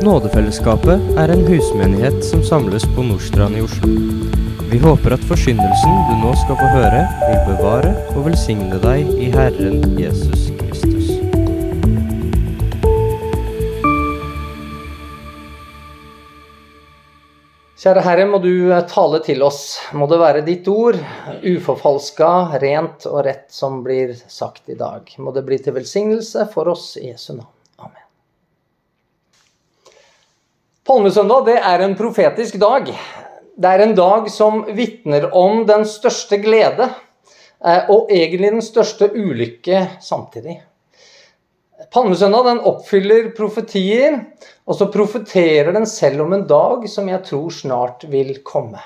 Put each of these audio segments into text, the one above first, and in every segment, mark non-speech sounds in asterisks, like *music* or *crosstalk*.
Nådefellesskapet er en husmenighet som samles på Nordstrand i Oslo. Vi håper at forsyndelsen du nå skal få høre, vil bevare og velsigne deg i Herren Jesus Kristus. Kjære Herre, må du eh, tale til oss. Må det være ditt ord, uforfalska, rent og rett, som blir sagt i dag. Må det bli til velsignelse for oss i Jesu navn. Amen. Palmesøndag det er en profetisk dag. Det er en dag som vitner om den største glede eh, og egentlig den største ulykke samtidig. Palmesøndag den oppfyller profetier, og så profeterer den selv om en dag som jeg tror snart vil komme.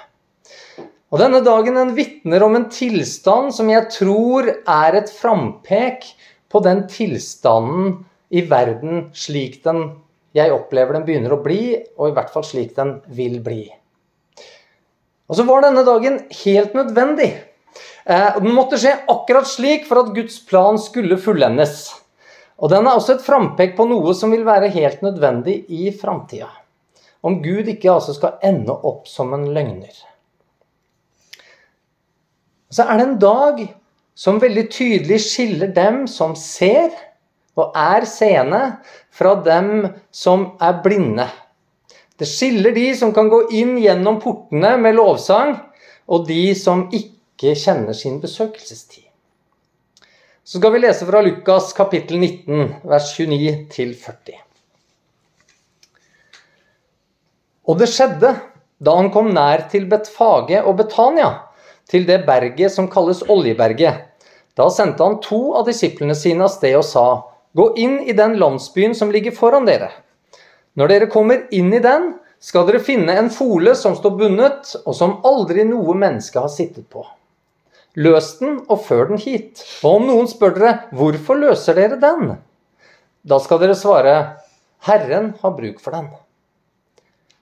Og Denne dagen den vitner om en tilstand som jeg tror er et frampek på den tilstanden i verden slik den jeg opplever den begynner å bli, og i hvert fall slik den vil bli. Og så var denne dagen helt nødvendig. Eh, den måtte skje akkurat slik for at Guds plan skulle fullendes. Og den er også et frampek på noe som vil være helt nødvendig i framtida. Om Gud ikke altså skal ende opp som en løgner. Så er det en dag som veldig tydelig skiller dem som ser og er seende, fra dem som er blinde. Det skiller de som kan gå inn gjennom portene med lovsang, og de som ikke kjenner sin besøkelsestid. Så skal vi lese fra Lukas kapittel 19, vers 29 til 40. Og det skjedde da han kom nær til Betfage og Betania, til det berget som kalles Oljeberget. Da sendte han to av disiplene sine av sted og sa, Gå inn i den landsbyen som ligger foran dere. Når dere kommer inn i den, skal dere finne en fole som står bundet, og som aldri noe menneske har sittet på. Løs den og før den hit. Og om noen spør dere hvorfor løser dere den, da skal dere svare Herren har bruk for den.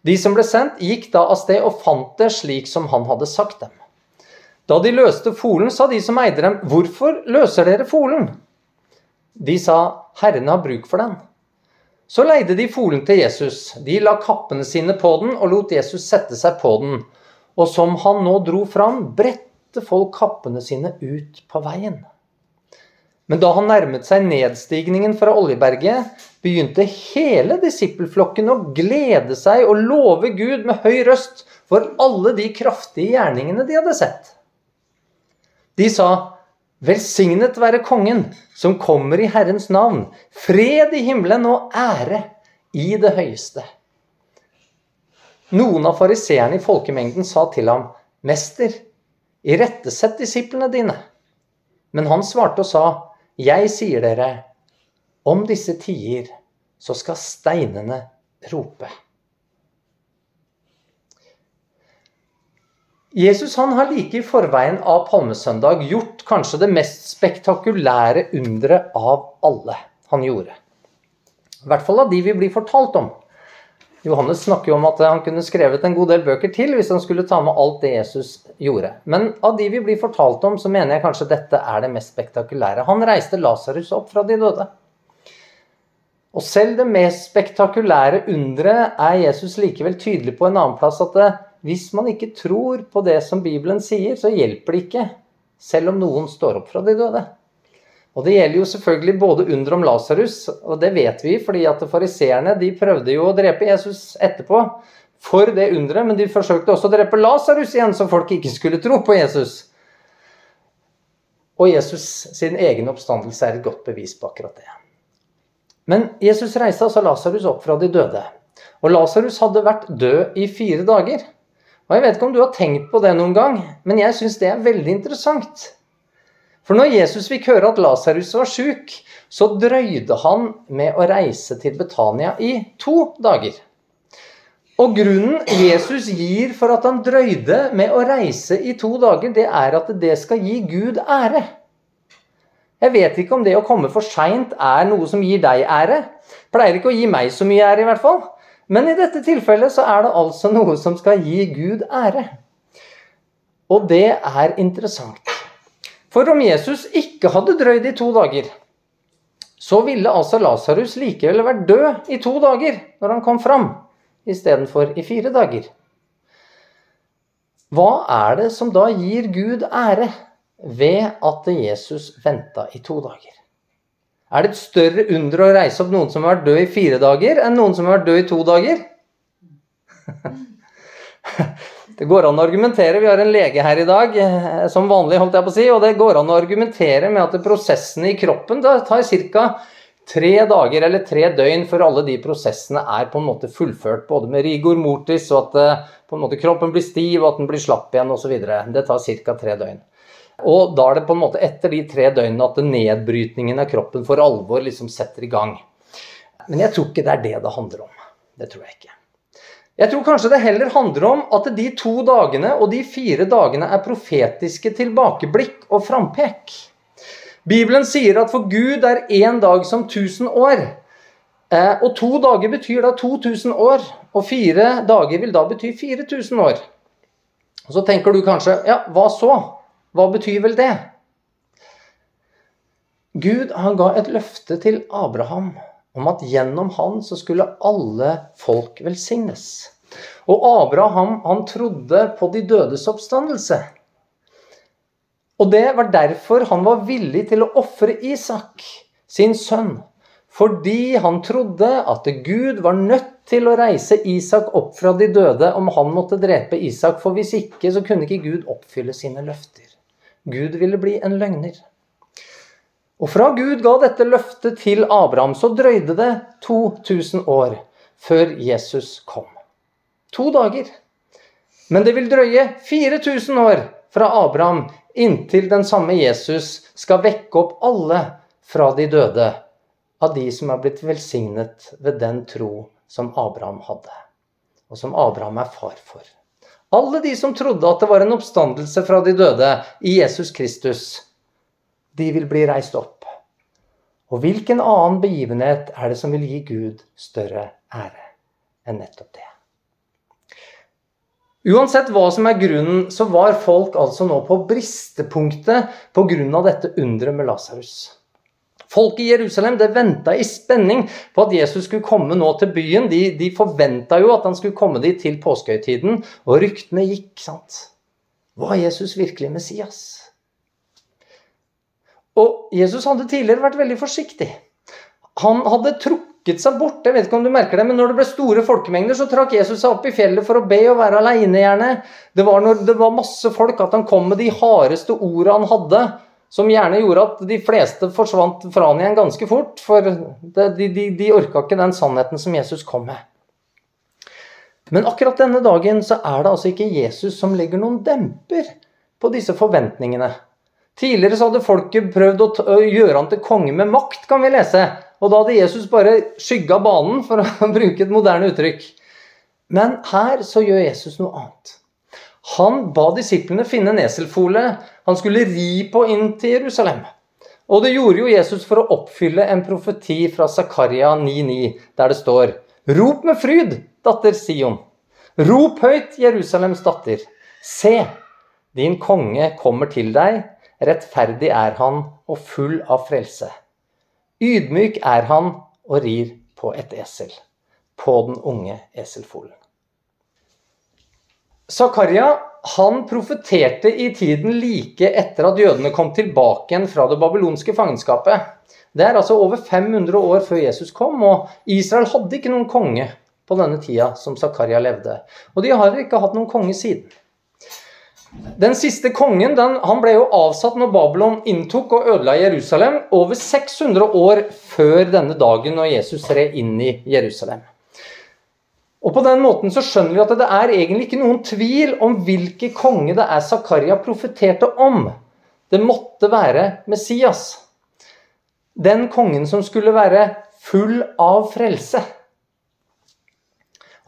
De som ble sendt, gikk da av sted og fant det slik som han hadde sagt dem. Da de løste folen, sa de som eide dem, hvorfor løser dere folen? De sa, Herren har bruk for den. Så leide de folen til Jesus. De la kappene sine på den og lot Jesus sette seg på den. Og som han nå dro fram, bredte folk kappene sine ut på veien. Men da han nærmet seg nedstigningen fra Oljeberget, begynte hele disippelflokken å glede seg og love Gud med høy røst for alle de kraftige gjerningene de hadde sett. De sa, Velsignet være Kongen som kommer i Herrens navn, fred i himmelen og ære i det høyeste. Noen av fariseerne i folkemengden sa til ham, Mester, Irettesett disiplene dine. Men han svarte og sa, Jeg sier dere, om disse tider, så skal steinene rope. Jesus han har like i forveien av palmesøndag gjort kanskje det mest spektakulære underet av alle han gjorde. I hvert fall av de vi blir fortalt om. Johannes snakker jo om at han kunne skrevet en god del bøker til hvis han skulle ta med alt det Jesus gjorde. Men av de vi blir fortalt om, så mener jeg kanskje dette er det mest spektakulære. Han reiste Lasarus opp fra de døde. Og selv det mest spektakulære underet er Jesus likevel tydelig på en annen plass at det, hvis man ikke tror på det som Bibelen sier, så hjelper det ikke, selv om noen står opp fra de døde. Og Det gjelder jo selvfølgelig både under om Lasarus, og det vet vi fordi at fariseerne de prøvde jo å drepe Jesus etterpå for det underet, men de forsøkte også å drepe Lasarus igjen, så folk ikke skulle tro på Jesus. Og Jesus sin egen oppstandelse er et godt bevis på akkurat det. Men Jesus reiste altså Lasarus opp fra de døde. Og Lasarus hadde vært død i fire dager. Og Jeg vet ikke om du har tenkt på det noen gang, men jeg syns det er veldig interessant. For når Jesus fikk høre at Lasarus var sjuk, så drøyde han med å reise til Betania i to dager. Og grunnen Jesus gir for at han drøyde med å reise i to dager, det er at det skal gi Gud ære. Jeg vet ikke om det å komme for seint er noe som gir deg ære. Pleier ikke å gi meg så mye ære, i hvert fall. Men i dette tilfellet så er det altså noe som skal gi Gud ære. Og det er interessant. For om Jesus ikke hadde drøyd i to dager, så ville altså Lasarus likevel vært død i to dager når han kom fram, istedenfor i fire dager. Hva er det som da gir Gud ære ved at Jesus venta i to dager? Er det et større under å reise opp noen som har vært død i fire dager, enn noen som har vært død i to dager? *laughs* Det går an å argumentere, vi har en lege her i dag, eh, som vanlig, holdt jeg på å si, og det går an å argumentere med at prosessene i kroppen det tar ca. tre dager eller tre døgn før alle de prosessene er på en måte fullført, både med rigor mortis og at eh, på en måte kroppen blir stiv og at den blir slapp igjen osv. Det tar ca. tre døgn. Og da er det på en måte etter de tre døgnene at nedbrytningen av kroppen for alvor liksom setter i gang. Men jeg tror ikke det er det det handler om. Det tror jeg ikke. Jeg tror kanskje det heller handler om at de to dagene og de fire dagene er profetiske tilbakeblikk og frampek. Bibelen sier at for Gud er én dag som tusen år. Eh, og to dager betyr da 2000 år, og fire dager vil da bety 4000 år. Og Så tenker du kanskje ja, hva så? Hva betyr vel det? Gud han ga et løfte til Abraham om at gjennom han så skulle alle folk velsignes. Og Abraham han trodde på de dødes oppstandelse. Og det var derfor han var villig til å ofre Isak, sin sønn. Fordi han trodde at Gud var nødt til å reise Isak opp fra de døde om han måtte drepe Isak, for hvis ikke så kunne ikke Gud oppfylle sine løfter. Gud ville bli en løgner. Og fra Gud ga dette løftet til Abraham, så drøyde det 2000 år før Jesus kom. To dager. Men det vil drøye 4000 år fra Abraham inntil den samme Jesus skal vekke opp alle fra de døde, av de som er blitt velsignet ved den tro som Abraham hadde, og som Abraham er far for. Alle de som trodde at det var en oppstandelse fra de døde i Jesus Kristus, de vil bli reist opp. Og hvilken annen begivenhet er det som vil gi Gud større ære enn nettopp det? Uansett hva som er grunnen, så var folk altså nå på bristepunktet pga. dette underet med Lasarus. Folk i Jerusalem det venta i spenning på at Jesus skulle komme nå til byen. De, de forventa jo at han skulle komme dit til påskehøytiden, og ryktene gikk. sant? Var Jesus virkelig Messias? Og Jesus hadde tidligere vært veldig forsiktig. Han hadde trukket seg bort. Jeg vet ikke om du merker det, men når det ble store folkemengder, så trakk Jesus seg opp i fjellet for å be og være aleine. Det var når det var masse folk, at han kom med de hardeste orda han hadde, som gjerne gjorde at de fleste forsvant fra han igjen ganske fort. For de, de, de orka ikke den sannheten som Jesus kom med. Men akkurat denne dagen så er det altså ikke Jesus som legger noen demper på disse forventningene. Tidligere så hadde folket prøvd å gjøre han til konge med makt, kan vi lese. Og da hadde Jesus bare skygga banen, for å *laughs* bruke et moderne uttrykk. Men her så gjør Jesus noe annet. Han ba disiplene finne en eselfole han skulle ri på inn til Jerusalem. Og det gjorde jo Jesus for å oppfylle en profeti fra Zakaria 9,9, der det står Rop med fryd, datter Sion. Rop høyt, Jerusalems datter. Se, din konge kommer til deg Rettferdig er han og full av frelse. Ydmyk er han og rir på et esel, på den unge eselfolen. Zakaria han profeterte i tiden like etter at jødene kom tilbake igjen fra det babylonske fangenskapet. Det er altså over 500 år før Jesus kom, og Israel hadde ikke noen konge på denne tida som Zakaria levde. Og de har ikke hatt noen konge siden. Den siste kongen den, han ble jo avsatt når Babylon inntok og ødela Jerusalem, over 600 år før denne dagen når Jesus red inn i Jerusalem. Og På den måten så skjønner vi at det er egentlig ikke noen tvil om hvilke konge det er Zakaria profeterte om. Det måtte være Messias. Den kongen som skulle være full av frelse.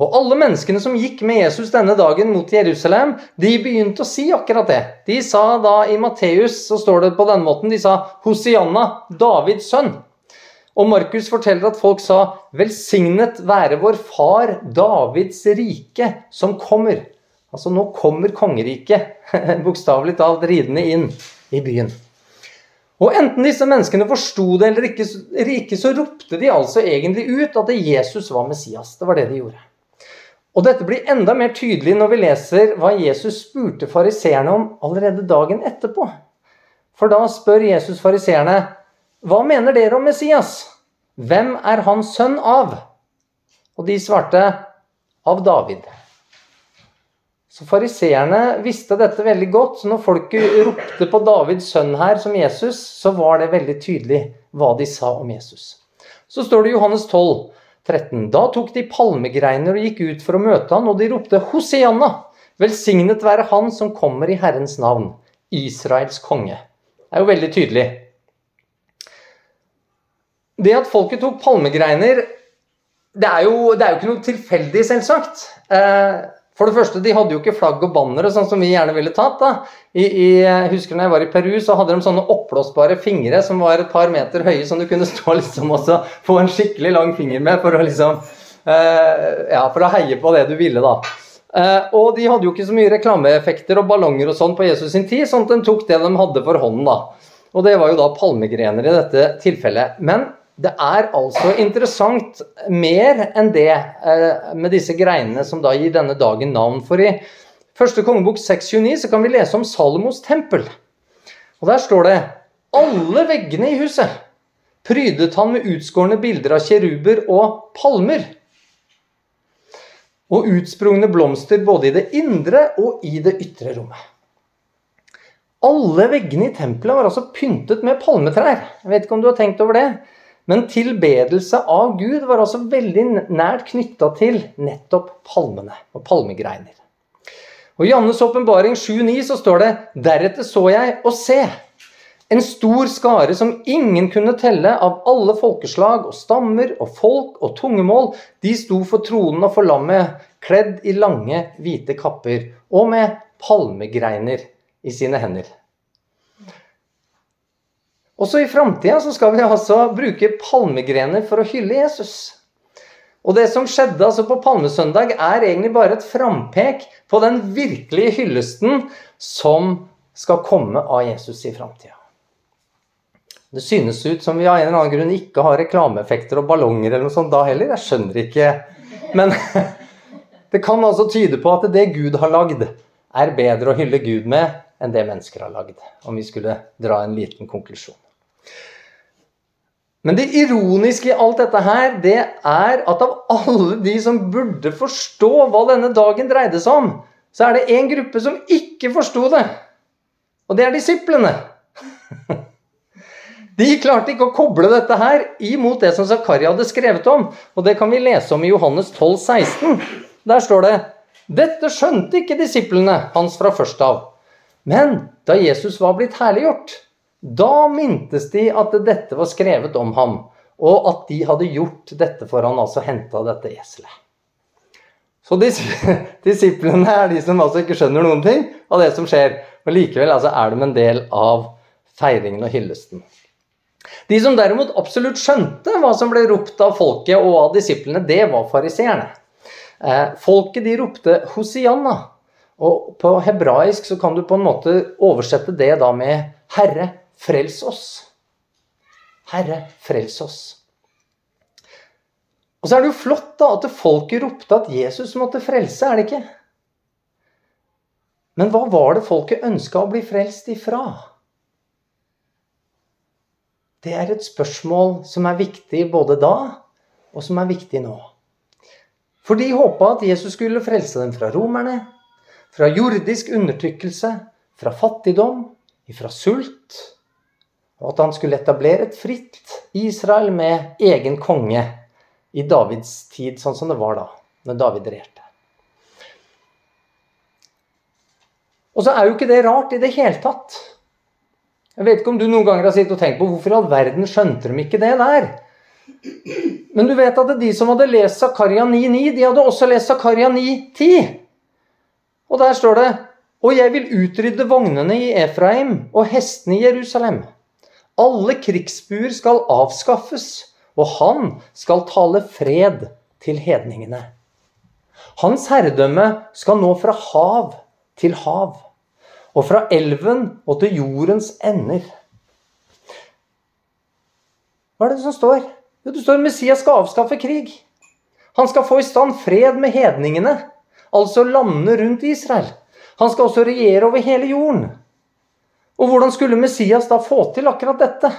Og alle menneskene som gikk med Jesus denne dagen mot Jerusalem, de begynte å si akkurat det. De sa da i Matteus, så står det på denne måten, de sa Hosianna, Davids sønn. Og Markus forteller at folk sa 'Velsignet være vår far Davids rike som kommer'. Altså nå kommer kongeriket, *laughs* bokstavelig talt ridende inn i byen. Og enten disse menneskene forsto det eller ikke, ikke, så ropte de altså egentlig ut at Jesus var Messias. Det var det de gjorde. Og dette blir enda mer tydelig når vi leser hva Jesus spurte fariseerne om allerede dagen etterpå. For da spør Jesus fariseerne, hva mener dere om Messias? Hvem er han sønn av? Og de svarte, av David. Så fariseerne visste dette veldig godt. Når folket ropte på Davids sønn her som Jesus, så var det veldig tydelig hva de sa om Jesus. Så står det i Johannes 12, 13. Da tok de palmegreiner og gikk ut for å møte han, og de ropte Hosianna! Velsignet være Han som kommer i Herrens navn, Israels konge. Det er jo veldig tydelig. Det at folket tok palmegreiner, det er jo, det er jo ikke noe tilfeldig, selvsagt. Eh, for det første, de hadde jo ikke flagg og bannere, sånn som vi gjerne ville tatt. da. I, i, jeg husker når jeg var i Peru, så hadde de sånne oppblåsbare fingre som var et par meter høye, som du kunne *laughs* stå liksom og få en skikkelig lang finger med for å liksom eh, Ja, for å heie på det du ville, da. Eh, og de hadde jo ikke så mye reklameeffekter og ballonger og sånn på Jesus sin tid, sånn at de tok det de hadde for hånden, da. Og det var jo da palmegrener i dette tilfellet. Men det er altså interessant mer enn det eh, med disse greinene som da gir denne dagen navn. For i første kongebok 629 så kan vi lese om Salomos tempel. Og der står det alle veggene i huset prydet han med utskårne bilder av kjeruber og palmer. Og utsprungne blomster både i det indre og i det ytre rommet. Alle veggene i tempelet var altså pyntet med palmetrær. Jeg vet ikke om du har tenkt over det? Men tilbedelse av Gud var altså veldig nært knytta til nettopp palmene og palmegreiner. Og I Jannes åpenbaring 7,9 så står det Deretter så jeg og se en stor skare som ingen kunne telle av alle folkeslag og stammer og folk og tungemål. De sto for tronen og for lammet, kledd i lange, hvite kapper og med palmegreiner i sine hender. Også i framtida skal vi altså bruke palmegrener for å hylle Jesus. Og det som skjedde altså på palmesøndag, er egentlig bare et frampek på den virkelige hyllesten som skal komme av Jesus i framtida. Det synes ut som vi av en eller annen grunn ikke har reklameeffekter og ballonger eller noe sånt da heller. Jeg skjønner ikke. Men *laughs* det kan altså tyde på at det Gud har lagd, er bedre å hylle Gud med enn det mennesker har lagd. Om vi skulle dra en liten konklusjon. Men det ironiske i alt dette her, det er at av alle de som burde forstå hva denne dagen dreide seg om, så er det en gruppe som ikke forsto det. Og det er disiplene. *laughs* De klarte ikke å koble dette her imot det som Zakaria hadde skrevet om. Og det kan vi lese om i Johannes 12, 16. Der står det Dette skjønte ikke disiplene hans fra først av. Men da Jesus var blitt herliggjort, da mintes de at dette var skrevet om ham, og at de hadde gjort dette for han, altså henta dette eselet. Så *laughs* disiplene er de som altså ikke skjønner noen ting av det som skjer. Og likevel altså, er de en del av feiringen og hyllesten. De som derimot absolutt skjønte hva som ble ropt av folket og av disiplene, det var fariseerne. Eh, folket de ropte 'Hosianna'. Og på hebraisk så kan du på en måte oversette det da med 'Herre, Frels oss. Herre, frels oss. Og så er det jo flott da at folket ropte at Jesus måtte frelse, er det ikke? Men hva var det folket ønska å bli frelst ifra? Det er et spørsmål som er viktig både da, og som er viktig nå. For de håpa at Jesus skulle frelse dem fra romerne, fra jordisk undertrykkelse, fra fattigdom, fra sult og at han skulle etablere et fritt Israel med egen konge i Davids tid, sånn som det var da, når David regjerte. Og så er jo ikke det rart i det hele tatt. Jeg vet ikke om du noen ganger har sittet og tenkt på hvorfor i all verden skjønte de ikke det der? Men du vet at de som hadde lest Zakaria 9,9, de hadde også lest Zakaria 9,10. Og der står det Og jeg vil utrydde vognene i Efraim og hestene i Jerusalem. Alle krigsbuer skal avskaffes, og han skal tale fred til hedningene. Hans herredømme skal nå fra hav til hav, og fra elven og til jordens ender. Hva er det som står? Jo, det står Messias skal avskaffe krig. Han skal få i stand fred med hedningene, altså landene rundt Israel. Han skal også regjere over hele jorden. Og hvordan skulle Messias da få til akkurat dette?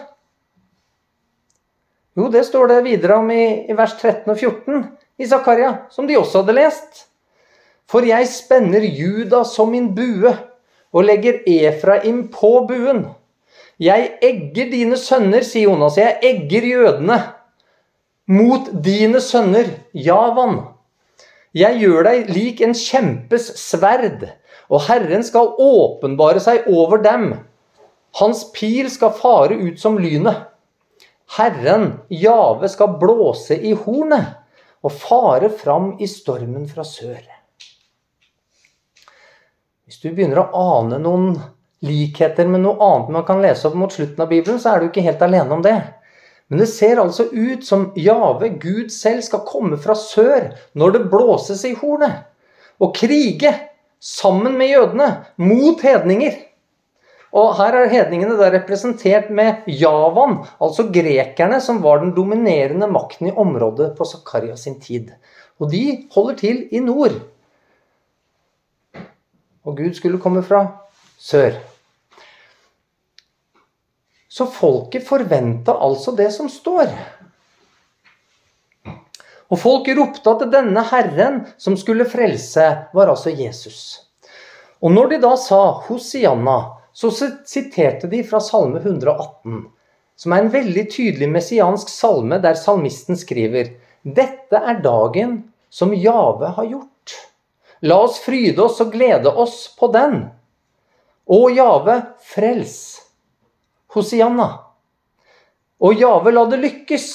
Jo, det står det videre om i, i vers 13 og 14 i Zakaria, som de også hadde lest. For jeg spenner Juda som min bue og legger Efraim på buen. Jeg egger dine sønner, sier Jonas. Jeg egger jødene mot dine sønner, Javan. Jeg gjør deg lik en kjempes sverd, og Herren skal åpenbare seg over dem. Hans pil skal fare ut som lynet. Herren, Jave, skal blåse i hornet og fare fram i stormen fra sør. Hvis du begynner å ane noen likheter med noe annet man kan lese opp mot slutten av Bibelen, så er du ikke helt alene om det. Men det ser altså ut som Jave, Gud selv, skal komme fra sør når det blåses i hornet, og krige sammen med jødene mot hedninger. Og her er hedningene da representert med Javan, altså grekerne, som var den dominerende makten i området på Zakaria sin tid. Og de holder til i nord. Og Gud skulle komme fra sør. Så folket forventa altså det som står. Og folk ropte at denne Herren som skulle frelse, var altså Jesus. Og når de da sa Hosianna, så siterte de fra Salme 118, som er en veldig tydelig messiansk salme der salmisten skriver Dette er dagen som Jave har gjort. La oss fryde oss og glede oss på den. Å Jave, frels. Hosianna. Å Jave, la det lykkes.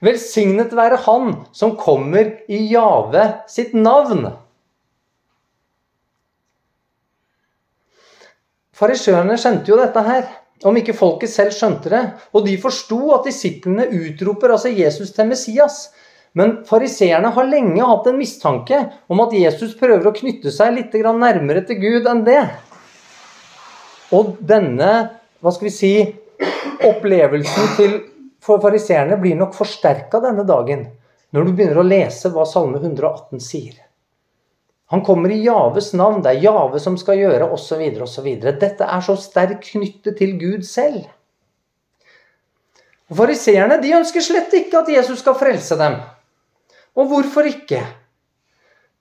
Velsignet være Han som kommer i Jave sitt navn. Fariseerne skjønte jo dette her, om ikke folket selv skjønte det. Og de forsto at disiplene utroper altså Jesus til Messias. Men fariseerne har lenge hatt en mistanke om at Jesus prøver å knytte seg litt nærmere til Gud enn det. Og denne hva skal vi si, opplevelsen til for fariseerne blir nok forsterka denne dagen når du begynner å lese hva Salme 118 sier. Han kommer i Javes navn. Det er Jave som skal gjøre, osv. osv. Dette er så sterkt knyttet til Gud selv. Og Fariseerne de ønsker slett ikke at Jesus skal frelse dem. Og hvorfor ikke?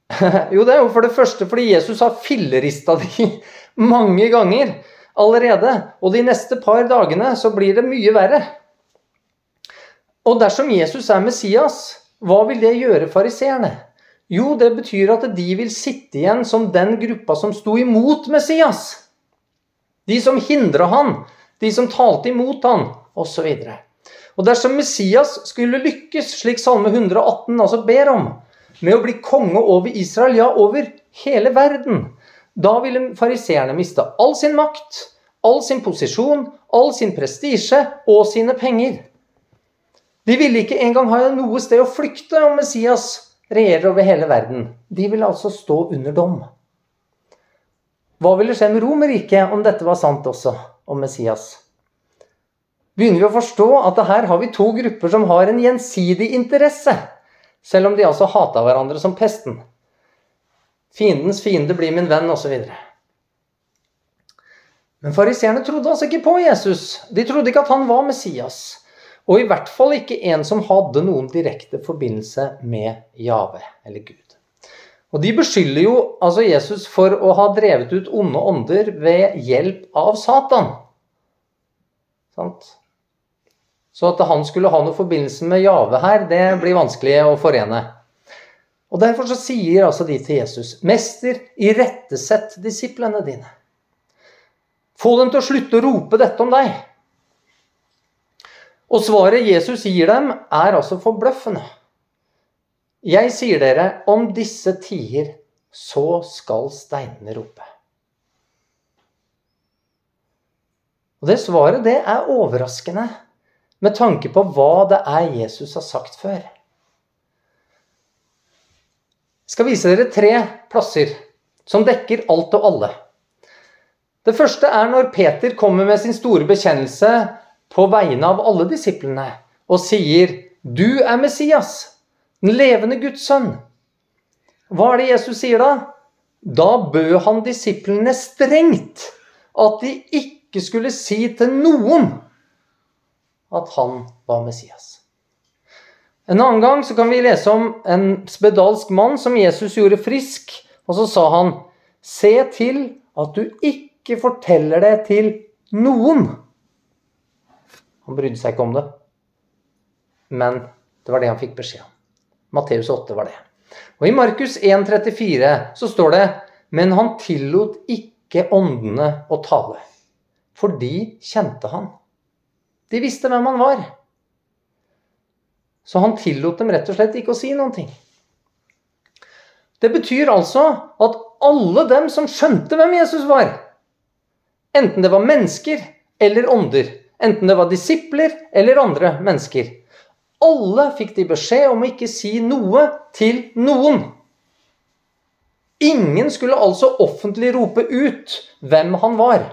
*laughs* Jo, det er jo for det første fordi Jesus har fillerista de *laughs* mange ganger allerede. Og de neste par dagene så blir det mye verre. Og dersom Jesus er Messias, hva vil det gjøre fariseerne? Jo, det betyr at de vil sitte igjen som den gruppa som sto imot Messias. De som hindra han, de som talte imot han, osv. Og, og dersom Messias skulle lykkes, slik Salme 118 altså ber om, med å bli konge over Israel, ja, over hele verden, da ville fariseerne miste all sin makt, all sin posisjon, all sin prestisje og sine penger. De ville ikke engang ha noe sted å flykte om Messias regjerer over hele verden. De ville altså stå under dom. Hva ville skje med Romerriket om dette var sant også, om Messias? Begynner vi å forstå at her har vi to grupper som har en gjensidig interesse, selv om de altså hata hverandre som pesten. Fiendens fiende blir min venn, osv. Men fariseerne trodde altså ikke på Jesus. De trodde ikke at han var Messias. Og i hvert fall ikke en som hadde noen direkte forbindelse med Jave, eller Gud. Og De beskylder jo altså Jesus for å ha drevet ut onde ånder ved hjelp av Satan. Sant? Så at han skulle ha noen forbindelse med Jave her, det blir vanskelig å forene. Og Derfor så sier altså de til Jesus.: Mester, irettesett disiplene dine. Få dem til å slutte å rope dette om deg. Og svaret Jesus gir dem, er altså forbløffende. Jeg sier dere, om disse tider, så skal steinene rope. Og Det svaret det er overraskende med tanke på hva det er Jesus har sagt før. Jeg skal vise dere tre plasser som dekker alt og alle. Det første er når Peter kommer med sin store bekjennelse på vegne av alle disiplene og sier, 'Du er Messias, den levende Guds sønn'. Hva er det Jesus sier da? Da bød han disiplene strengt at de ikke skulle si til noen at han var Messias. En annen gang så kan vi lese om en spedalsk mann som Jesus gjorde frisk. Og så sa han, 'Se til at du ikke forteller det til noen'. Han brydde seg ikke om det. Men det var det han fikk beskjed om. Matteus 8 var det. Og i Markus 1,34 så står det Men han tillot ikke åndene å tale, for de kjente han. De visste hvem han var. Så han tillot dem rett og slett ikke å si noen ting. Det betyr altså at alle dem som skjønte hvem Jesus var, enten det var mennesker eller ånder, enten det var disipler eller andre mennesker, alle fikk de beskjed om å ikke si noe til noen. Ingen skulle altså offentlig rope ut hvem han var.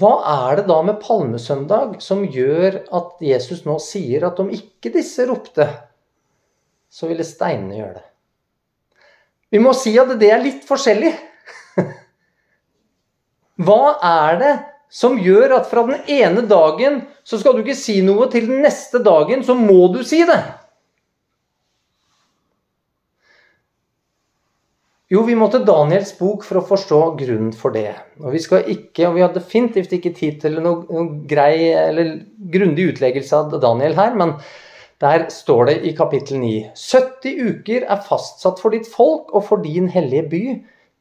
Hva er det da med palmesøndag som gjør at Jesus nå sier at om ikke disse ropte, så ville steinene gjøre det? Vi må si at det er litt forskjellig. Hva er det som gjør at fra den ene dagen så skal du ikke si noe, til den neste dagen så må du si det. Jo, vi må til Daniels bok for å forstå grunnen for det. Og vi skal ikke, og vi har definitivt ikke tid til noen noe grei eller grundig utleggelse av Daniel her, men der står det i kapittel 9 70 uker er fastsatt for ditt folk og for din hellige by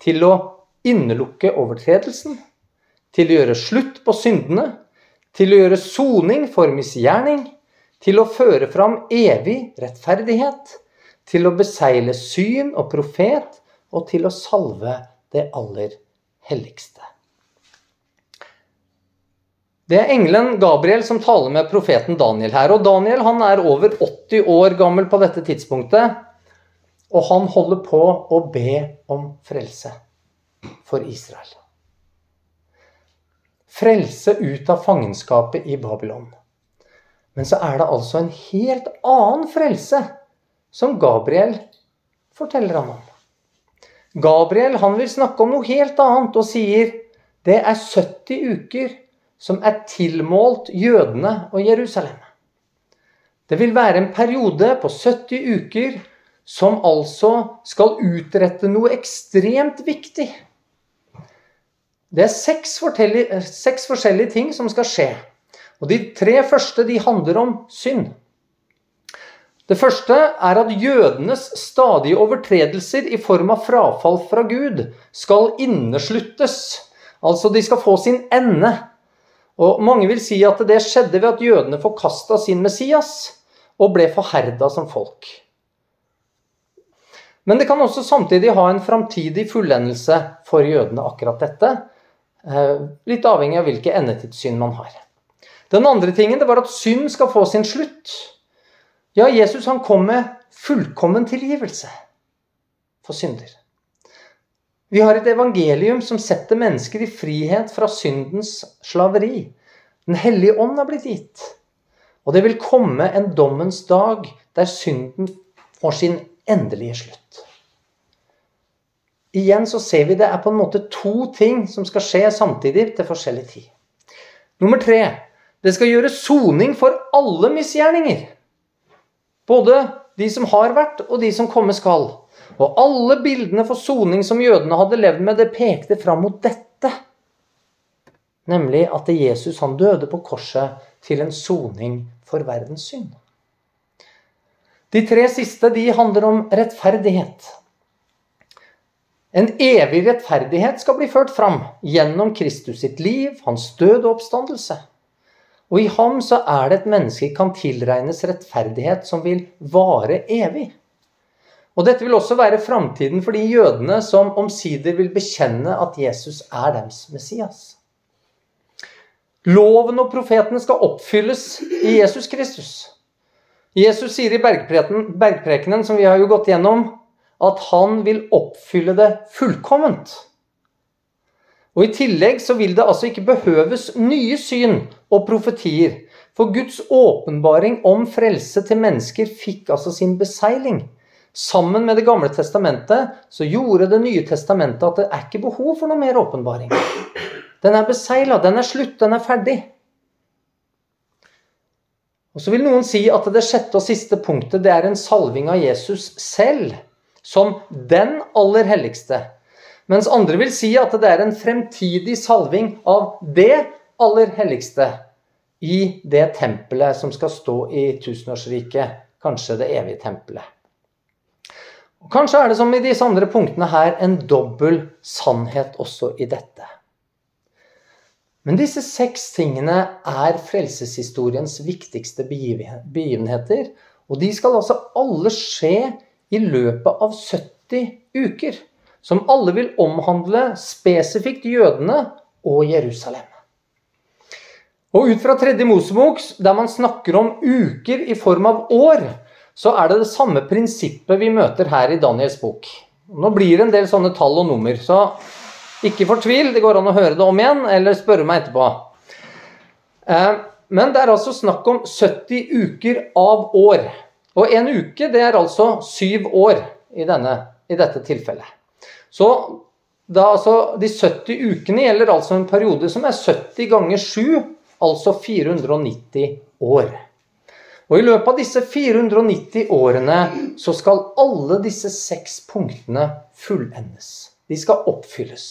til å innelukke overtredelsen, til å gjøre slutt på syndene, til å gjøre soning for misgjerning, til å føre fram evig rettferdighet, til å besegle syn og profet, og til å salve det aller helligste. Det er engelen Gabriel som taler med profeten Daniel her. Og Daniel han er over 80 år gammel på dette tidspunktet. Og han holder på å be om frelse for Israel frelse ut av fangenskapet i Babylon. Men så er det altså en helt annen frelse som Gabriel forteller ham om. Gabriel han vil snakke om noe helt annet og sier det er 70 uker som er tilmålt jødene og Jerusalem. Det vil være en periode på 70 uker som altså skal utrette noe ekstremt viktig. Det er seks eh, seks forskjellige ting som skal skje. Og De tre første de handler om synd. Det første er at jødenes stadige overtredelser i form av frafall fra Gud skal innesluttes. Altså de skal få sin ende. Og Mange vil si at det skjedde ved at jødene forkasta sin Messias og ble forherda som folk. Men det kan også samtidig ha en framtidig fullendelse for jødene, akkurat dette. Eh, litt avhengig av hvilke endetidssyn man har. Den andre tingen det var at synd skal få sin slutt. Ja, Jesus han kom med fullkommen tilgivelse for synder. Vi har et evangelium som setter mennesker i frihet fra syndens slaveri. Den hellige ånd har blitt gitt. Og det vil komme en dommens dag der synden får sin endelige slutt igjen så ser vi det er på en måte to ting som skal skje samtidig til forskjellig tid. Nummer tre det skal gjøres soning for alle misgjerninger. Både de som har vært, og de som komme skal. Og alle bildene for soning som jødene hadde levd med, det pekte fram mot dette. Nemlig at Jesus han døde på korset til en soning for verdens synd. De tre siste de handler om rettferdighet. En evig rettferdighet skal bli ført fram gjennom Kristus sitt liv, hans død og oppstandelse. Og i ham så er det et menneske kan tilregnes rettferdighet som vil vare evig. Og dette vil også være framtiden for de jødene som omsider vil bekjenne at Jesus er deres Messias. Loven og profetene skal oppfylles i Jesus Kristus. Jesus sier i bergprekenen, som vi har jo gått gjennom, at han vil oppfylle det fullkomment. Og I tillegg så vil det altså ikke behøves nye syn og profetier. For Guds åpenbaring om frelse til mennesker fikk altså sin beseiling. Sammen med Det gamle testamentet så gjorde Det nye testamentet at det er ikke behov for noe mer åpenbaring. Den er beseila, den er slutt, den er ferdig. Og Så vil noen si at det sjette og siste punktet det er en salving av Jesus selv, som den aller helligste. Mens andre vil si at det er en fremtidig salving av det aller helligste i det tempelet som skal stå i tusenårsriket, kanskje det evige tempelet. Og kanskje er det som i disse andre punktene her en dobbel sannhet også i dette. Men disse seks tingene er frelseshistoriens viktigste begivenheter. Og de skal altså alle skje i løpet av 70 uker som alle vil omhandle spesifikt jødene og Jerusalem. Og ut fra tredje Mosebok, der man snakker om uker i form av år, så er det det samme prinsippet vi møter her i Daniels bok. Nå blir det en del sånne tall og nummer, så ikke fortvil. Det går an å høre det om igjen, eller spørre meg etterpå. Eh, men det er altså snakk om 70 uker av år. Og en uke, det er altså syv år i, denne, i dette tilfellet. Så da, altså, de 70 ukene gjelder altså en periode som er 70 ganger 7, altså 490 år. Og I løpet av disse 490 årene så skal alle disse seks punktene fullendes. De skal oppfylles.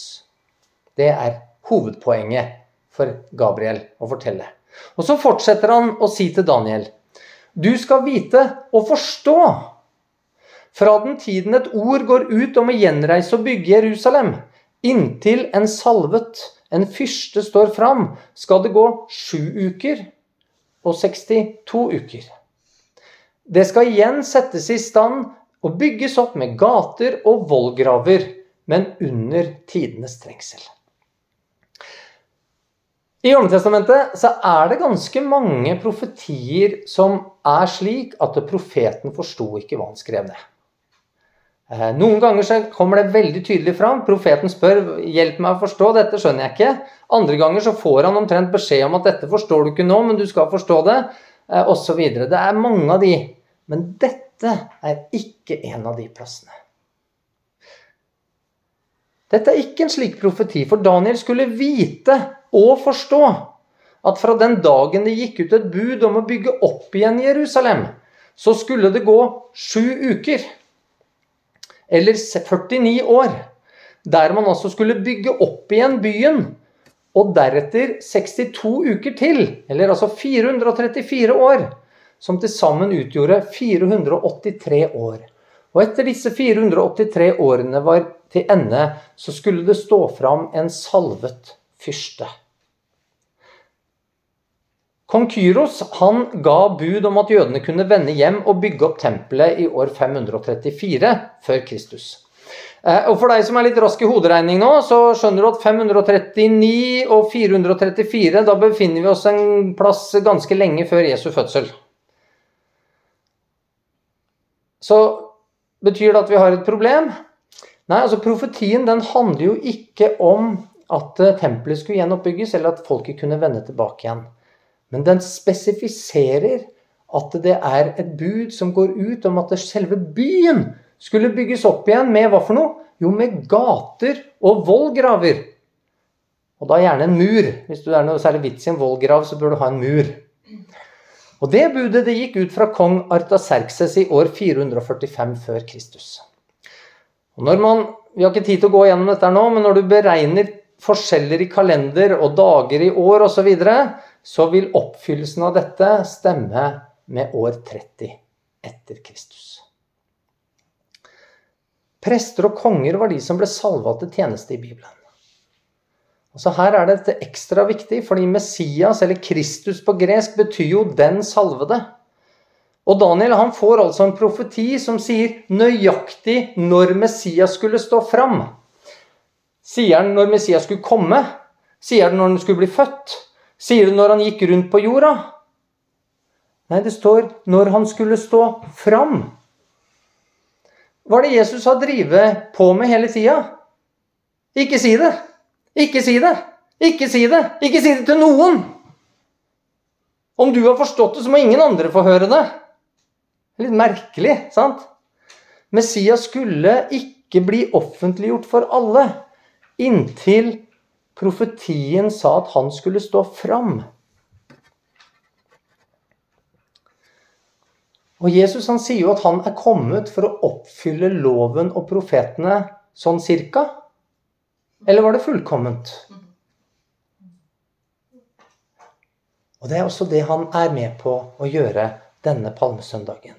Det er hovedpoenget for Gabriel å fortelle. Og så fortsetter han å si til Daniel Du skal vite og forstå fra den tiden et ord går ut om å gjenreise og bygge Jerusalem, inntil en salvet, en fyrste, står fram, skal det gå sju uker og 62 uker. Det skal igjen settes i stand og bygges opp med gater og vollgraver, men under tidenes trengsel. I Gamletestamentet er det ganske mange profetier som er slik at profeten forsto ikke hva han skrev ned. Eh, noen ganger så kommer det veldig tydelig fram. Profeten spør 'hjelp meg å forstå', dette skjønner jeg ikke. Andre ganger så får han omtrent beskjed om at 'dette forstår du ikke nå, men du skal forstå det', eh, osv. Det er mange av de. Men dette er ikke en av de plassene. Dette er ikke en slik profeti, for Daniel skulle vite og forstå at fra den dagen det gikk ut et bud om å bygge opp igjen Jerusalem, så skulle det gå sju uker eller 49 år, der man altså skulle bygge opp igjen byen, og deretter 62 uker til, eller altså 434 år, som til sammen utgjorde 483 år. Og etter disse 483 årene var til ende, så skulle det stå fram en salvet fyrste. Kong Kyros han ga bud om at jødene kunne vende hjem og bygge opp tempelet i år 534 før Kristus. Eh, og For deg som er litt rask i hoderegning nå, så skjønner du at 539 og 434 Da befinner vi oss en plass ganske lenge før Jesu fødsel. Så betyr det at vi har et problem? Nei, altså profetien den handler jo ikke om at tempelet skulle gjenoppbygges, eller at folket kunne vende tilbake igjen. Men den spesifiserer at det er et bud som går ut om at selve byen skulle bygges opp igjen med hva for noe? Jo, med gater og vollgraver. Og da gjerne en mur. Hvis du er noe særlig vits i en vollgrav, så bør du ha en mur. Og det budet det gikk ut fra kong Artaserkses i år 445 før Kristus. Og når man, Vi har ikke tid til å gå gjennom dette nå, men når du beregner forskjeller i kalender og dager i år osv., så, videre, så vil oppfyllelsen av dette stemme med år 30 etter Kristus. Prester og konger var de som ble salva til tjeneste i Bibelen. Så her er dette ekstra viktig, fordi Messias, eller Kristus på gresk, betyr jo 'den salvede'. Og Daniel han får altså en profeti som sier nøyaktig når Messias skulle stå fram. Sier han når Messias skulle komme? Sier han når han skulle bli født? Sier det når han gikk rundt på jorda? Nei, det står 'når han skulle stå fram'. Hva er det Jesus har drevet på med hele tida? Ikke si det. Ikke si det! Ikke si det! Ikke si det til noen! Om du har forstått det, så må ingen andre få høre det. Litt merkelig, sant? Messias skulle ikke bli offentliggjort for alle inntil profetien sa at han skulle stå fram. Og Jesus han sier jo at han er kommet for å oppfylle loven og profetene sånn cirka. Eller var det fullkomment? Og det er også det han er med på å gjøre denne palmesøndagen.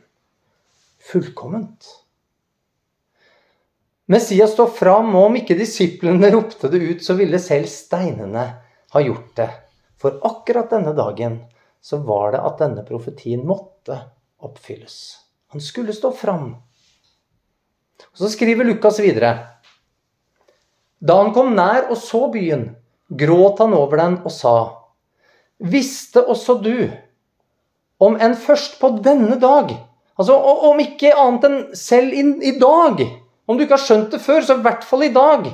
Fullkomment. Messias står fram, og om ikke disiplene ropte det ut, så ville selv steinene ha gjort det. For akkurat denne dagen så var det at denne profetien måtte oppfylles. Han skulle stå fram. Og Så skriver Lukas videre. Da han kom nær og så byen, gråt han over den og sa:" Visste også du, om enn først på denne dag, altså om ikke annet enn selv i dag Om du ikke har skjønt det før, så i hvert fall i dag.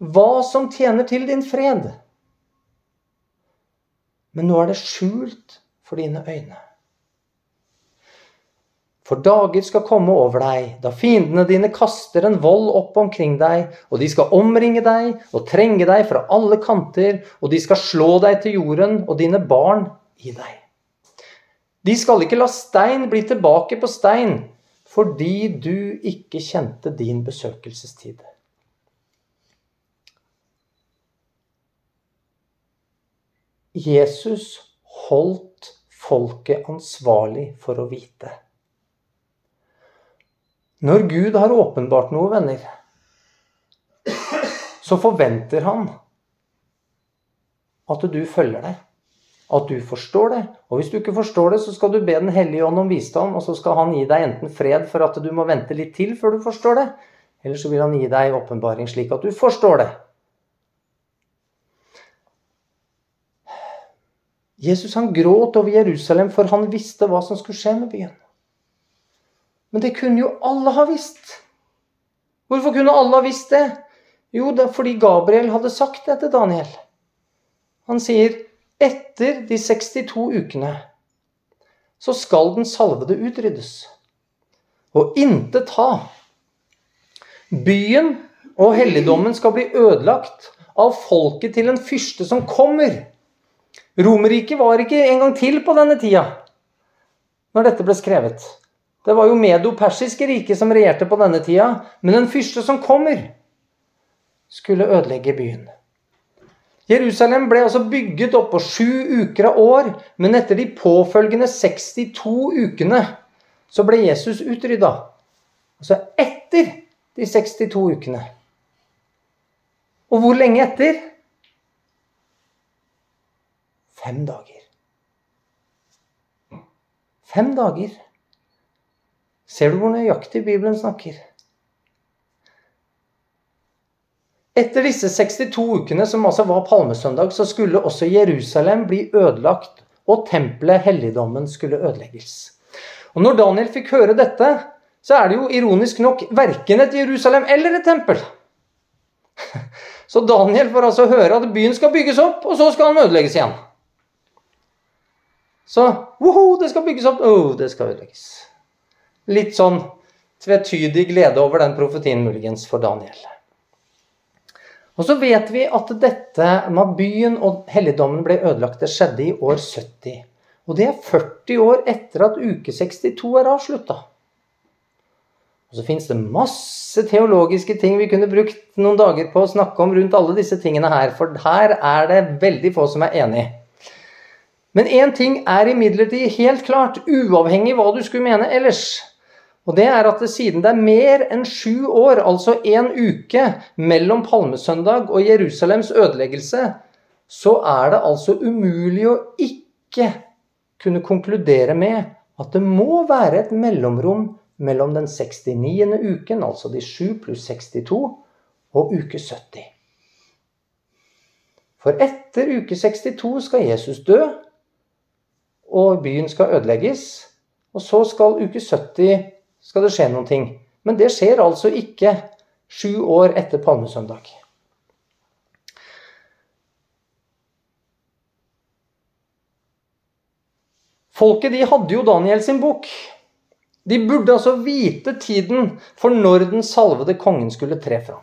Hva som tjener til din fred. Men nå er det skjult for dine øyne. For dager skal komme over deg, da fiendene dine kaster en vold opp omkring deg, og de skal omringe deg og trenge deg fra alle kanter, og de skal slå deg til jorden og dine barn i deg. De skal ikke la stein bli tilbake på stein, fordi du ikke kjente din besøkelsestid. Jesus holdt folket ansvarlig for å vite. Når Gud har åpenbart noe, venner, så forventer han at du følger det. At du forstår det. Og hvis du ikke forstår det, så skal du be Den hellige ånd om visdom, og så skal han gi deg enten fred for at du må vente litt til før du forstår det, eller så vil han gi deg åpenbaring slik at du forstår det. Jesus han gråt over Jerusalem, for han visste hva som skulle skje med byen. Men det kunne jo alle ha visst. Hvorfor kunne alle ha visst det? Jo, det er fordi Gabriel hadde sagt det til Daniel. Han sier etter de 62 ukene så skal den salvede utryddes. Og intet ha. Byen og helligdommen skal bli ødelagt av folket til en fyrste som kommer. Romerriket var ikke engang til på denne tida når dette ble skrevet. Det var jo medo-persiske riket som regjerte på denne tida. Men den fyrste som kommer, skulle ødelegge byen. Jerusalem ble altså bygget opp på sju uker av år, men etter de påfølgende 62 ukene så ble Jesus utrydda. Altså etter de 62 ukene. Og hvor lenge etter? Fem dager. Fem dager. Ser du hvor nøyaktig Bibelen snakker? Etter disse 62 ukene, som altså var palmesøndag, så skulle også Jerusalem bli ødelagt, og tempelet, helligdommen, skulle ødelegges. Og når Daniel fikk høre dette, så er det jo ironisk nok verken et Jerusalem eller et tempel. *laughs* Så Daniel får altså høre at byen skal bygges opp, og så skal han ødelegges igjen. Så woho, det skal bygges opp, oh, det skal ødelegges litt sånn tvetydig glede over den profetien muligens for Daniel. Og så vet vi at dette med at byen og helligdommen ble ødelagt, det skjedde i år 70. Og det er 40 år etter at uke 62 er avslutta. Og så fins det masse teologiske ting vi kunne brukt noen dager på å snakke om rundt alle disse tingene her, for her er det veldig få som er enig. Men én ting er imidlertid helt klart, uavhengig hva du skulle mene ellers. Og det er at siden det er mer enn sju år, altså en uke, mellom palmesøndag og Jerusalems ødeleggelse, så er det altså umulig å ikke kunne konkludere med at det må være et mellomrom mellom den 69. uken, altså de 7 pluss 62, og uke 70. For etter uke 62 skal Jesus dø, og byen skal ødelegges. Og så skal uke 70 skal det skje noen ting. Men det skjer altså ikke sju år etter palmesøndag. Folket de hadde jo Daniel sin bok. De burde altså vite tiden for når den salvede kongen skulle tre fram.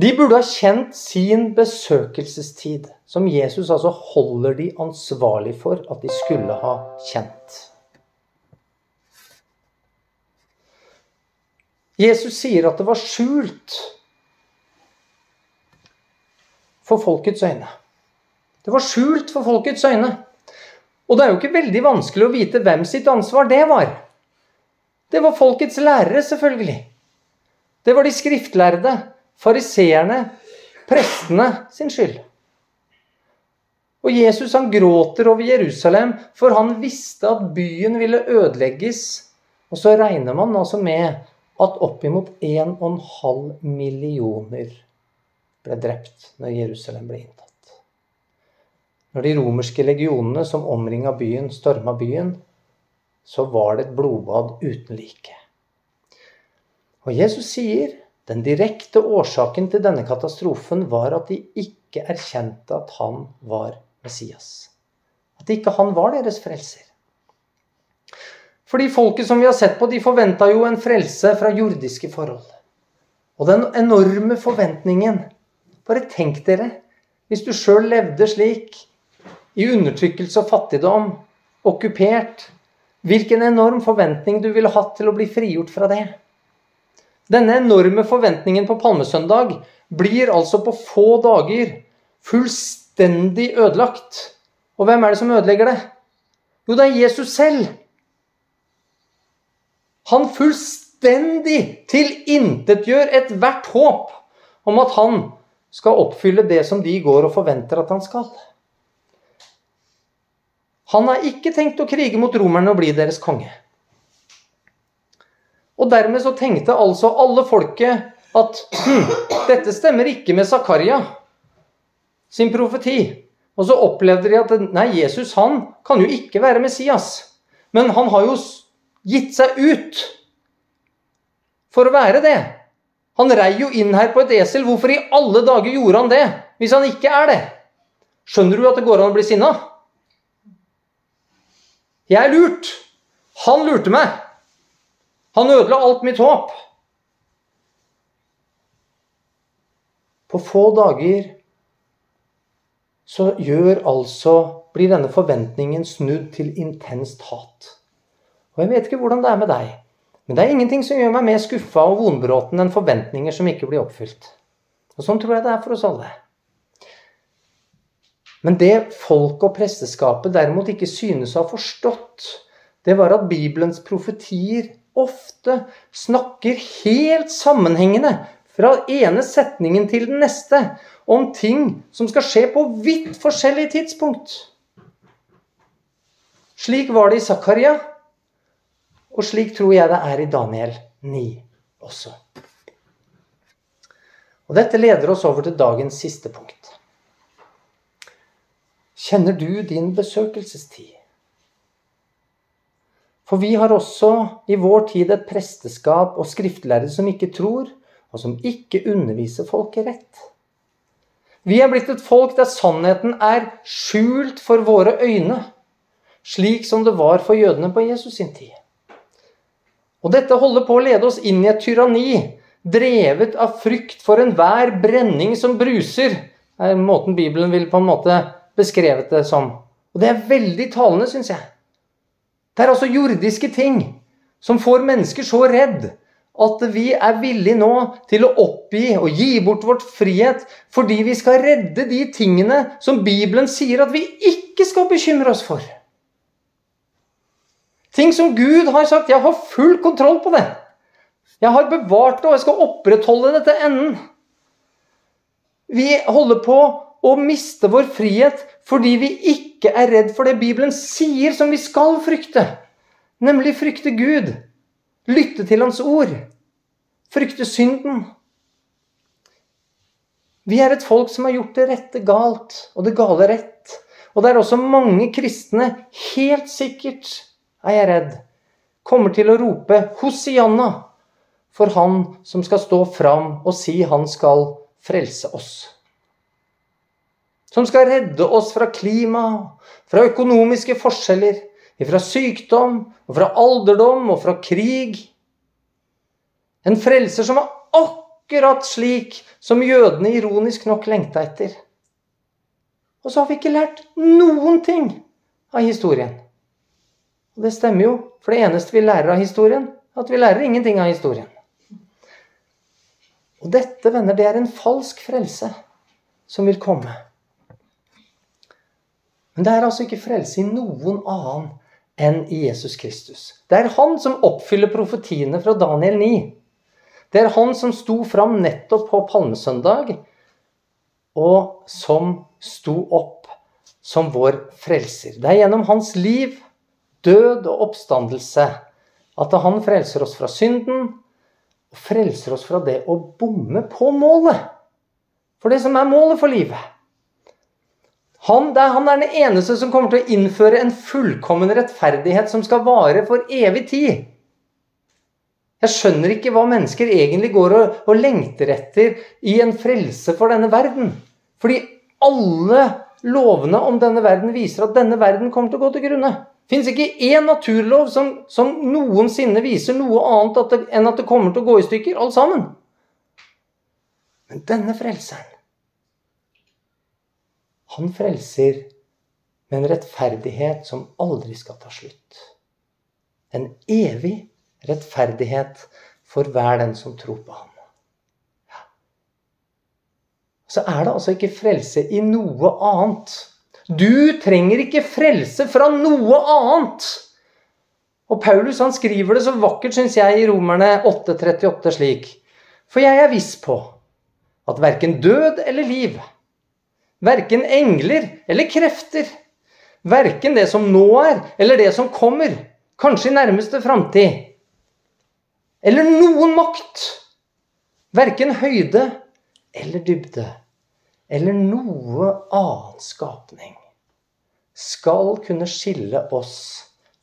De burde ha kjent sin besøkelsestid, som Jesus altså holder de ansvarlig for at de skulle ha kjent. Jesus sier at det var skjult for folkets øyne. Det var skjult for folkets øyne. Og det er jo ikke veldig vanskelig å vite hvem sitt ansvar det var. Det var folkets lærere, selvfølgelig. Det var de skriftlærde, fariseerne, prestene sin skyld. Og Jesus han gråter over Jerusalem, for han visste at byen ville ødelegges. Og så regner man altså med at oppimot 1,5 millioner ble drept når Jerusalem ble inntatt. Når de romerske legionene som omringa byen, storma byen, så var det et blodbad uten like. Og Jesus sier den direkte årsaken til denne katastrofen var at de ikke erkjente at han var Messias. At ikke han var deres frelser. Fordi folket som vi har sett på, de forventa jo en frelse fra jordiske forhold. Og den enorme forventningen Bare tenk dere, hvis du sjøl levde slik, i undertrykkelse og fattigdom, okkupert, hvilken enorm forventning du ville hatt til å bli frigjort fra det. Denne enorme forventningen på palmesøndag blir altså på få dager fullstendig ødelagt. Og hvem er det som ødelegger det? Jo, det er Jesus selv. Han fullstendig tilintetgjør ethvert håp om at han skal oppfylle det som de går og forventer at han skal. Han har ikke tenkt å krige mot romerne og bli deres konge. Og dermed så tenkte altså alle folket at hm, dette stemmer ikke med Zakaria sin profeti. Og så opplevde de at nei, Jesus han kan jo ikke være Messias. Men han har jo gitt seg ut for å være det. Han rei jo inn her på et esel. Hvorfor i alle dager gjorde han det, hvis han ikke er det? Skjønner du at det går an å bli sinna? Jeg er lurt. Han lurte meg. Han ødela alt mitt håp. På få dager så gjør altså blir denne forventningen snudd til intenst hat. Og jeg vet ikke hvordan det er med deg, men det er ingenting som gjør meg mer skuffa og vonbråten enn forventninger som ikke blir oppfylt. Og sånn tror jeg det er for oss alle. Men det folk og presteskapet derimot ikke synes å ha forstått, det var at Bibelens profetier ofte snakker helt sammenhengende fra ene setningen til den neste om ting som skal skje på vidt forskjellige tidspunkt. Slik var det i Zakaria, og slik tror jeg det er i Daniel 9 også. Og Dette leder oss over til dagens siste punkt. Kjenner du din besøkelsestid? For vi har også i vår tid et presteskap og skriftlærere som ikke tror, og som ikke underviser folket rett. Vi er blitt et folk der sannheten er skjult for våre øyne, slik som det var for jødene på Jesus sin tid. Og dette holder på å lede oss inn i et tyranni, drevet av frykt for enhver brenning som bruser. Er måten Bibelen vil på en måte beskrevet det som. Og det er veldig talende, syns jeg. Det er altså jordiske ting som får mennesker så redd at vi er villige nå til å oppgi og gi bort vårt frihet fordi vi skal redde de tingene som Bibelen sier at vi ikke skal bekymre oss for. Ting som Gud har sagt 'Jeg har full kontroll på det'. Jeg har bevart det, og jeg skal opprettholde det til enden. Vi holder på å miste vår frihet fordi vi ikke er redd for det Bibelen sier som vi skal frykte. Nemlig frykte Gud. Lytte til Hans ord. Frykte synden. Vi er et folk som har gjort det rette galt, og det gale rett. Og det er også mange kristne, helt sikkert, er jeg redd, kommer til å rope Hosianna for han som skal stå fram og si han skal frelse oss. Som skal redde oss fra klima, fra økonomiske forskjeller, fra sykdom, og fra alderdom og fra krig. En frelser som var akkurat slik som jødene ironisk nok lengta etter. Og så har vi ikke lært noen ting av historien. Og det stemmer jo, for det eneste vi lærer av historien, er at vi lærer ingenting av historien. Og dette, venner, det er en falsk frelse som vil komme. Men det er altså ikke frelse i noen annen enn i Jesus Kristus. Det er han som oppfyller profetiene fra Daniel 9. Det er han som sto fram nettopp på palmesøndag, og som sto opp som vår frelser. Det er gjennom hans liv, død og oppstandelse at han frelser oss fra synden og frelser oss fra det å bomme på målet. For det som er målet for livet. Han, er, han er den eneste som kommer til å innføre en fullkommen rettferdighet som skal vare for evig tid. Jeg skjønner ikke hva mennesker egentlig går og, og lengter etter i en frelse for denne verden. Fordi alle lovene om denne verden viser at denne verden kommer til å gå til grunne. Fins ikke én naturlov som, som, noensinne viser noe annet at det, enn at det kommer til å gå i stykker, alt sammen. Men denne frelseren, han frelser med en rettferdighet som aldri skal ta slutt. En evig rettferdighet for hver den som tror på ham så er det altså ikke frelse i noe annet. Du trenger ikke frelse fra noe annet. Og Paulus han skriver det så vakkert, syns jeg, i Romerne 8,38 slik. For jeg er viss på at verken død eller liv, verken engler eller krefter, verken det som nå er, eller det som kommer, kanskje i nærmeste framtid, eller noen makt, verken høyde eller dybde, eller noe annen skapning skal kunne skille oss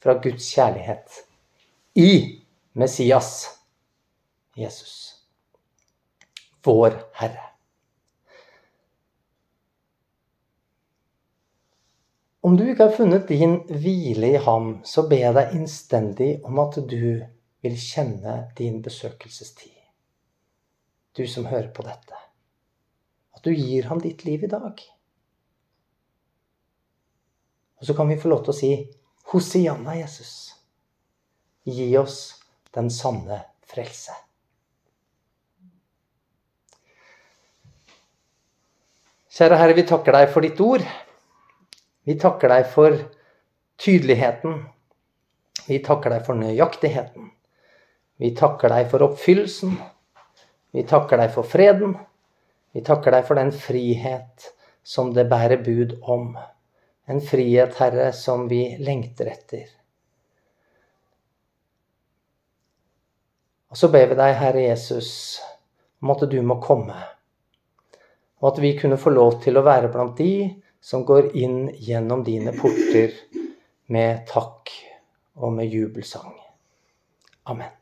fra Guds kjærlighet i Messias, Jesus, vår Herre. Om du ikke har funnet din hvile i ham, så ber jeg deg innstendig om at du vil kjenne din besøkelsestid. Du som hører på dette. At du gir ham ditt liv i dag. Og så kan vi få lov til å si Hosianna, Jesus. Gi oss den sanne frelse. Kjære Herre, vi takker deg for ditt ord. Vi takker deg for tydeligheten. Vi takker deg for nøyaktigheten. Vi takker deg for oppfyllelsen. Vi takker deg for freden. Vi takker deg for den frihet som det bærer bud om. En frihet, Herre, som vi lengter etter. Og så ber vi deg, Herre Jesus, om at du må komme. Og at vi kunne få lov til å være blant de som går inn gjennom dine porter med takk og med jubelsang. Amen.